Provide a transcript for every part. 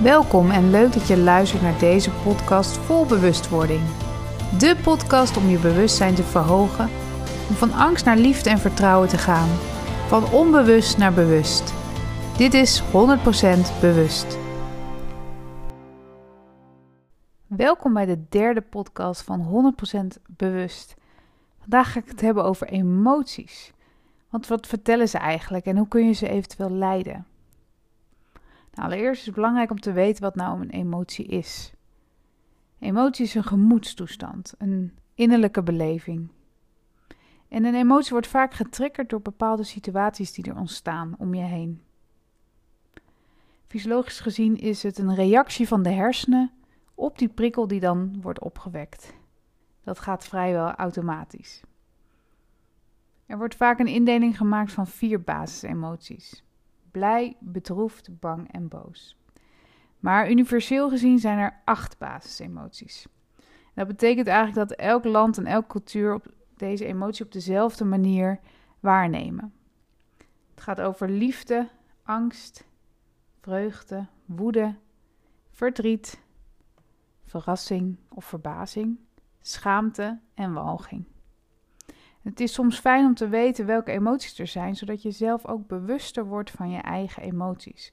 Welkom en leuk dat je luistert naar deze podcast vol bewustwording. De podcast om je bewustzijn te verhogen, om van angst naar liefde en vertrouwen te gaan, van onbewust naar bewust. Dit is 100% bewust. Welkom bij de derde podcast van 100% bewust. Vandaag ga ik het hebben over emoties. Want wat vertellen ze eigenlijk en hoe kun je ze eventueel leiden? Nou, allereerst is het belangrijk om te weten wat nou een emotie is. Emotie is een gemoedstoestand, een innerlijke beleving. En een emotie wordt vaak getriggerd door bepaalde situaties die er ontstaan om je heen. Fysiologisch gezien is het een reactie van de hersenen op die prikkel die dan wordt opgewekt. Dat gaat vrijwel automatisch. Er wordt vaak een indeling gemaakt van vier basisemoties: blij, bedroefd, bang en boos. Maar universeel gezien zijn er acht basisemoties. Dat betekent eigenlijk dat elk land en elke cultuur op deze emotie op dezelfde manier waarnemen. Het gaat over liefde, angst, vreugde, woede, verdriet, verrassing of verbazing, schaamte en walging. Het is soms fijn om te weten welke emoties er zijn, zodat je zelf ook bewuster wordt van je eigen emoties.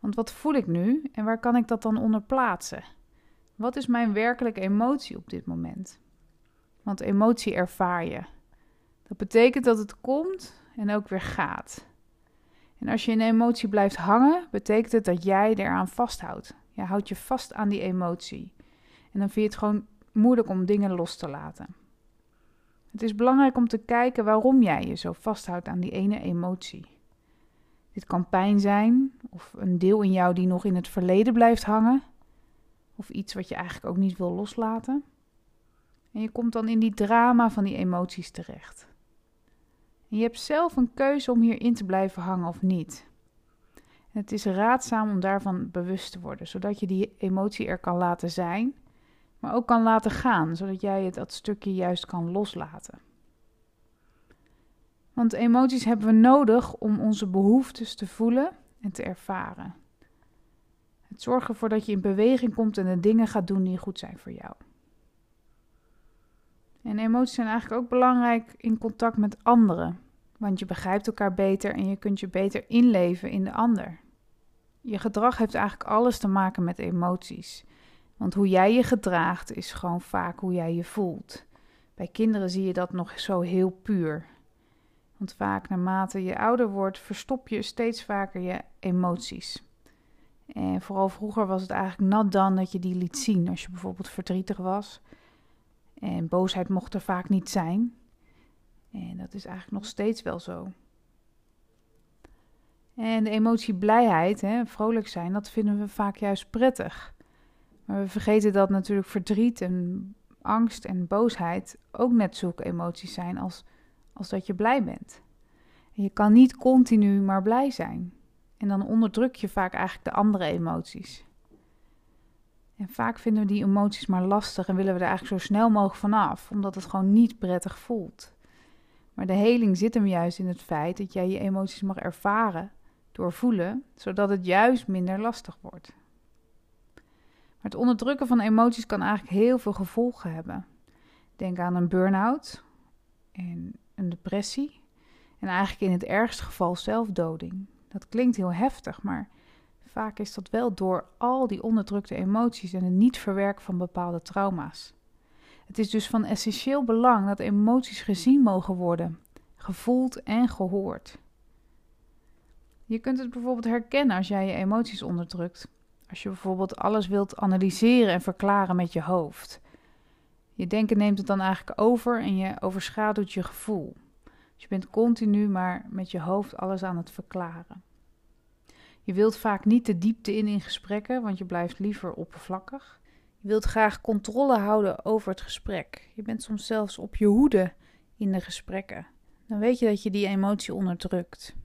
Want wat voel ik nu en waar kan ik dat dan onder plaatsen? Wat is mijn werkelijke emotie op dit moment? Want emotie ervaar je. Dat betekent dat het komt en ook weer gaat. En als je in een emotie blijft hangen, betekent het dat jij eraan vasthoudt. Je houdt je vast aan die emotie. En dan vind je het gewoon moeilijk om dingen los te laten. Het is belangrijk om te kijken waarom jij je zo vasthoudt aan die ene emotie. Dit kan pijn zijn, of een deel in jou die nog in het verleden blijft hangen, of iets wat je eigenlijk ook niet wil loslaten. En je komt dan in die drama van die emoties terecht. Je hebt zelf een keuze om hierin te blijven hangen of niet. Het is raadzaam om daarvan bewust te worden, zodat je die emotie er kan laten zijn maar ook kan laten gaan, zodat jij het dat stukje juist kan loslaten. Want emoties hebben we nodig om onze behoeftes te voelen en te ervaren. Het zorgt ervoor dat je in beweging komt en de dingen gaat doen die goed zijn voor jou. En emoties zijn eigenlijk ook belangrijk in contact met anderen, want je begrijpt elkaar beter en je kunt je beter inleven in de ander. Je gedrag heeft eigenlijk alles te maken met emoties. Want hoe jij je gedraagt is gewoon vaak hoe jij je voelt. Bij kinderen zie je dat nog zo heel puur. Want vaak naarmate je ouder wordt, verstop je steeds vaker je emoties. En vooral vroeger was het eigenlijk nat dan dat je die liet zien. Als je bijvoorbeeld verdrietig was. En boosheid mocht er vaak niet zijn. En dat is eigenlijk nog steeds wel zo. En de emotie blijheid, hè, vrolijk zijn, dat vinden we vaak juist prettig. Maar we vergeten dat natuurlijk verdriet en angst en boosheid ook net zulke emoties zijn als, als dat je blij bent. En je kan niet continu maar blij zijn. En dan onderdruk je vaak eigenlijk de andere emoties. En vaak vinden we die emoties maar lastig en willen we er eigenlijk zo snel mogelijk vanaf, omdat het gewoon niet prettig voelt. Maar de heling zit hem juist in het feit dat jij je emoties mag ervaren, doorvoelen, zodat het juist minder lastig wordt het onderdrukken van emoties kan eigenlijk heel veel gevolgen hebben. Denk aan een burn-out en een depressie. En eigenlijk in het ergste geval zelfdoding. Dat klinkt heel heftig, maar vaak is dat wel door al die onderdrukte emoties en het niet verwerken van bepaalde trauma's. Het is dus van essentieel belang dat emoties gezien mogen worden, gevoeld en gehoord. Je kunt het bijvoorbeeld herkennen als jij je emoties onderdrukt. Als je bijvoorbeeld alles wilt analyseren en verklaren met je hoofd. Je denken neemt het dan eigenlijk over en je overschaduwt je gevoel. Dus je bent continu maar met je hoofd alles aan het verklaren. Je wilt vaak niet de diepte in in gesprekken, want je blijft liever oppervlakkig. Je wilt graag controle houden over het gesprek. Je bent soms zelfs op je hoede in de gesprekken. Dan weet je dat je die emotie onderdrukt.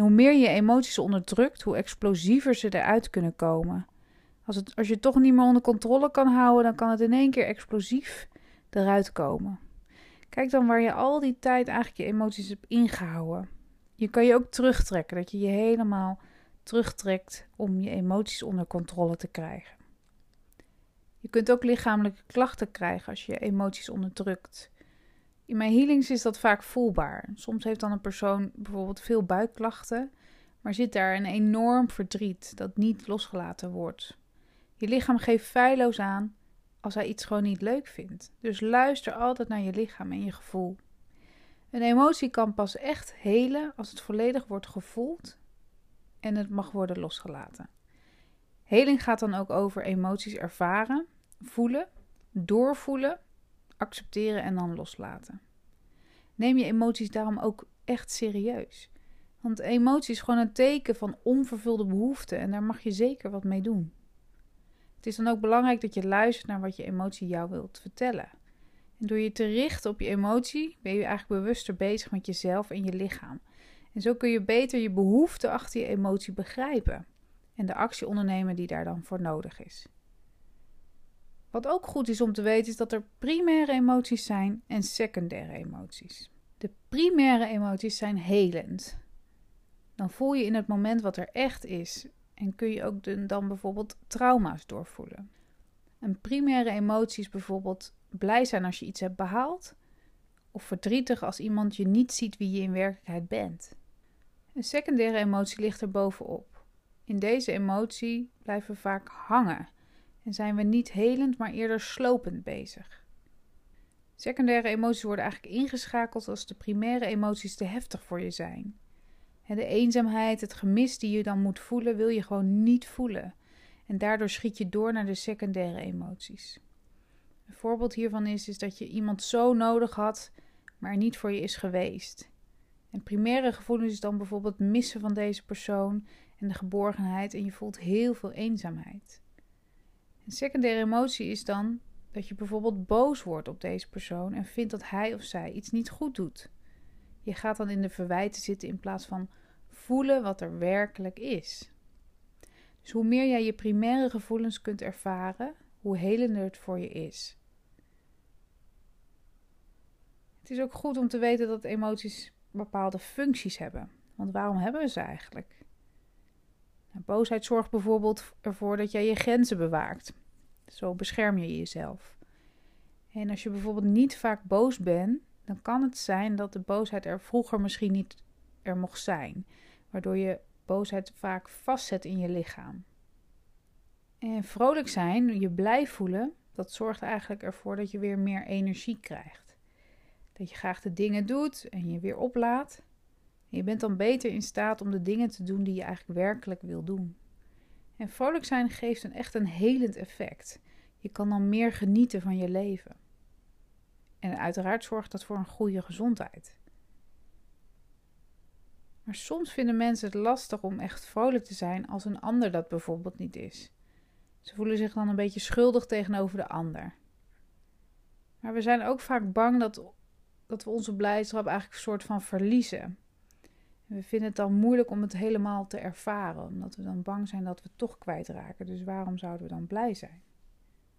En hoe meer je emoties onderdrukt, hoe explosiever ze eruit kunnen komen. Als, het, als je het toch niet meer onder controle kan houden, dan kan het in één keer explosief eruit komen. Kijk dan waar je al die tijd eigenlijk je emoties hebt ingehouden. Je kan je ook terugtrekken, dat je je helemaal terugtrekt om je emoties onder controle te krijgen. Je kunt ook lichamelijke klachten krijgen als je je emoties onderdrukt. In mijn healings is dat vaak voelbaar. Soms heeft dan een persoon bijvoorbeeld veel buikklachten, maar zit daar een enorm verdriet dat niet losgelaten wordt. Je lichaam geeft feilloos aan als hij iets gewoon niet leuk vindt. Dus luister altijd naar je lichaam en je gevoel. Een emotie kan pas echt helen als het volledig wordt gevoeld en het mag worden losgelaten. Heling gaat dan ook over emoties ervaren, voelen, doorvoelen, accepteren en dan loslaten. Neem je emoties daarom ook echt serieus. Want emotie is gewoon een teken van onvervulde behoeften en daar mag je zeker wat mee doen. Het is dan ook belangrijk dat je luistert naar wat je emotie jou wilt vertellen. En door je te richten op je emotie ben je eigenlijk bewuster bezig met jezelf en je lichaam. En zo kun je beter je behoeften achter je emotie begrijpen en de actie ondernemen die daar dan voor nodig is. Wat ook goed is om te weten is dat er primaire emoties zijn en secundaire emoties. De primaire emoties zijn helend. Dan voel je in het moment wat er echt is en kun je ook dan bijvoorbeeld trauma's doorvoelen. Een primaire emotie is bijvoorbeeld blij zijn als je iets hebt behaald, of verdrietig als iemand je niet ziet wie je in werkelijkheid bent. Een secundaire emotie ligt er bovenop. In deze emotie blijven we vaak hangen en zijn we niet helend, maar eerder slopend bezig. Secundaire emoties worden eigenlijk ingeschakeld als de primaire emoties te heftig voor je zijn. de eenzaamheid, het gemis die je dan moet voelen, wil je gewoon niet voelen. En daardoor schiet je door naar de secundaire emoties. Een voorbeeld hiervan is, is dat je iemand zo nodig had, maar niet voor je is geweest. En primaire gevoelens is dan bijvoorbeeld missen van deze persoon en de geborgenheid en je voelt heel veel eenzaamheid. Een secundaire emotie is dan dat je bijvoorbeeld boos wordt op deze persoon en vindt dat hij of zij iets niet goed doet. Je gaat dan in de verwijten zitten in plaats van voelen wat er werkelijk is. Dus hoe meer jij je primaire gevoelens kunt ervaren, hoe helender het voor je is. Het is ook goed om te weten dat emoties bepaalde functies hebben. Want waarom hebben we ze eigenlijk? Nou, boosheid zorgt bijvoorbeeld ervoor dat jij je grenzen bewaakt. Zo bescherm je jezelf. En als je bijvoorbeeld niet vaak boos bent, dan kan het zijn dat de boosheid er vroeger misschien niet er mocht zijn, waardoor je boosheid vaak vastzet in je lichaam. En vrolijk zijn, je blij voelen, dat zorgt eigenlijk ervoor dat je weer meer energie krijgt. Dat je graag de dingen doet en je weer oplaat. Je bent dan beter in staat om de dingen te doen die je eigenlijk werkelijk wil doen. En vrolijk zijn geeft een echt een helend effect. Je kan dan meer genieten van je leven. En uiteraard zorgt dat voor een goede gezondheid. Maar soms vinden mensen het lastig om echt vrolijk te zijn als een ander dat bijvoorbeeld niet is. Ze voelen zich dan een beetje schuldig tegenover de ander. Maar we zijn ook vaak bang dat, dat we onze blijdschap eigenlijk een soort van verliezen. We vinden het dan moeilijk om het helemaal te ervaren, omdat we dan bang zijn dat we het toch kwijtraken. Dus waarom zouden we dan blij zijn?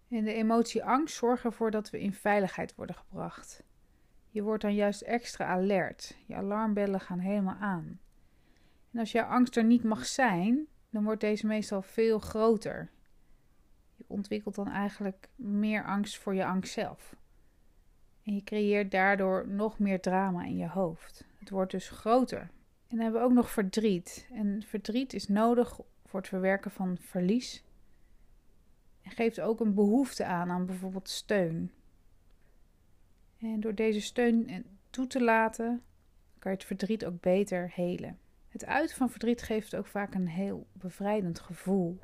En de emotie angst zorgt ervoor dat we in veiligheid worden gebracht. Je wordt dan juist extra alert. Je alarmbellen gaan helemaal aan. En als jouw angst er niet mag zijn, dan wordt deze meestal veel groter. Je ontwikkelt dan eigenlijk meer angst voor je angst zelf. En je creëert daardoor nog meer drama in je hoofd. Het wordt dus groter. En dan hebben we ook nog verdriet. En verdriet is nodig voor het verwerken van verlies en geeft ook een behoefte aan aan bijvoorbeeld steun. En door deze steun toe te laten, kan je het verdriet ook beter helen. Het uiten van verdriet geeft ook vaak een heel bevrijdend gevoel.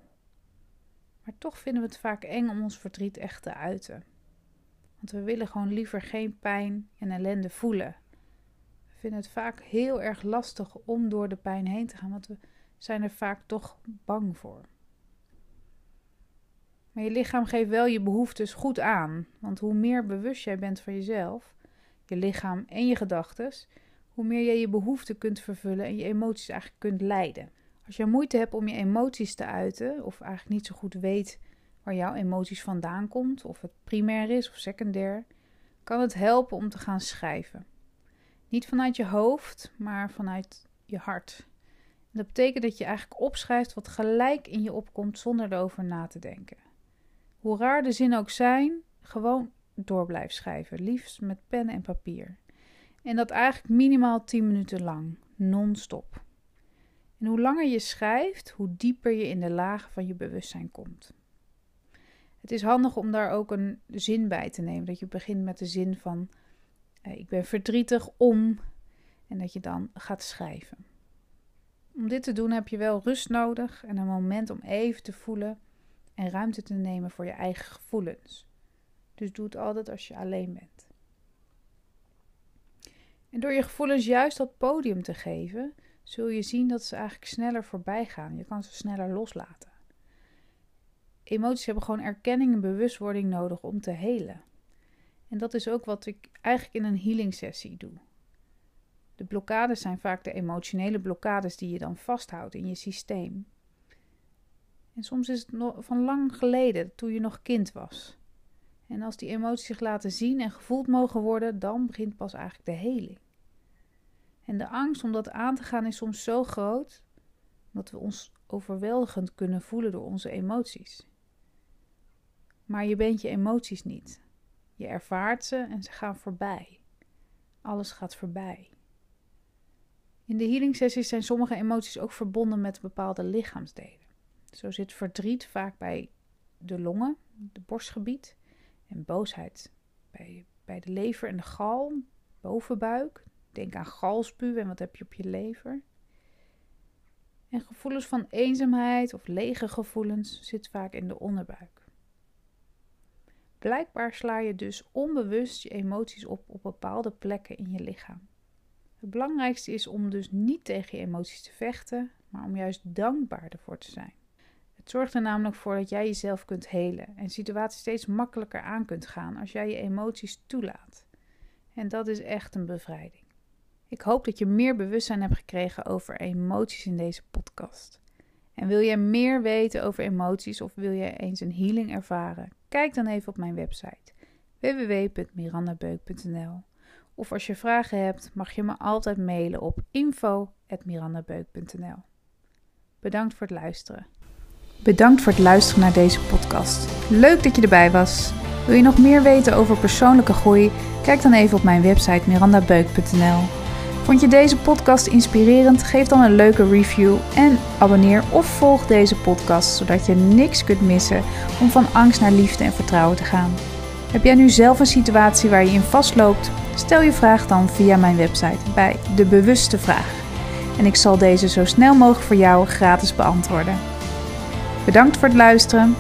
Maar toch vinden we het vaak eng om ons verdriet echt te uiten. Want we willen gewoon liever geen pijn en ellende voelen. Vinden het vaak heel erg lastig om door de pijn heen te gaan, want we zijn er vaak toch bang voor. Maar je lichaam geeft wel je behoeftes goed aan. Want hoe meer bewust jij bent van jezelf, je lichaam en je gedachten, hoe meer jij je behoeften kunt vervullen en je emoties eigenlijk kunt leiden. Als je moeite hebt om je emoties te uiten, of eigenlijk niet zo goed weet waar jouw emoties vandaan komt, of het primair is of secundair, kan het helpen om te gaan schrijven. Niet vanuit je hoofd, maar vanuit je hart. Dat betekent dat je eigenlijk opschrijft wat gelijk in je opkomt zonder erover na te denken. Hoe raar de zinnen ook zijn, gewoon door blijven schrijven, liefst met pen en papier. En dat eigenlijk minimaal 10 minuten lang, non-stop. En hoe langer je schrijft, hoe dieper je in de lagen van je bewustzijn komt. Het is handig om daar ook een zin bij te nemen. Dat je begint met de zin van: Ik ben verdrietig om. En dat je dan gaat schrijven. Om dit te doen heb je wel rust nodig en een moment om even te voelen en ruimte te nemen voor je eigen gevoelens. Dus doe het altijd als je alleen bent. En door je gevoelens juist dat podium te geven, zul je zien dat ze eigenlijk sneller voorbij gaan. Je kan ze sneller loslaten. Emoties hebben gewoon erkenning en bewustwording nodig om te helen. En dat is ook wat ik eigenlijk in een healing sessie doe. De blokkades zijn vaak de emotionele blokkades die je dan vasthoudt in je systeem. En soms is het van lang geleden, toen je nog kind was. En als die emoties zich laten zien en gevoeld mogen worden, dan begint pas eigenlijk de heling. En de angst om dat aan te gaan is soms zo groot dat we ons overweldigend kunnen voelen door onze emoties. Maar je bent je emoties niet. Je ervaart ze en ze gaan voorbij. Alles gaat voorbij. In de healing sessies zijn sommige emoties ook verbonden met bepaalde lichaamsdelen. Zo zit verdriet vaak bij de longen, het borstgebied, en boosheid bij, bij de lever en de gal, bovenbuik. Denk aan galspuw en wat heb je op je lever. En gevoelens van eenzaamheid of lege gevoelens zit vaak in de onderbuik. Blijkbaar sla je dus onbewust je emoties op op bepaalde plekken in je lichaam. Het belangrijkste is om dus niet tegen je emoties te vechten, maar om juist dankbaar ervoor te zijn. Het zorgt er namelijk voor dat jij jezelf kunt helen en situaties steeds makkelijker aan kunt gaan als jij je emoties toelaat. En dat is echt een bevrijding. Ik hoop dat je meer bewustzijn hebt gekregen over emoties in deze podcast. En wil jij meer weten over emoties of wil je eens een healing ervaren? Kijk dan even op mijn website www.mirandabeuk.nl. Of als je vragen hebt, mag je me altijd mailen op info.mirandabeuk.nl. Bedankt voor het luisteren. Bedankt voor het luisteren naar deze podcast. Leuk dat je erbij was. Wil je nog meer weten over persoonlijke groei? Kijk dan even op mijn website mirandabeuk.nl. Vond je deze podcast inspirerend? Geef dan een leuke review en abonneer of volg deze podcast zodat je niks kunt missen om van angst naar liefde en vertrouwen te gaan. Heb jij nu zelf een situatie waar je in vastloopt? Stel je vraag dan via mijn website bij De Bewuste Vraag. En ik zal deze zo snel mogelijk voor jou gratis beantwoorden. Bedankt voor het luisteren.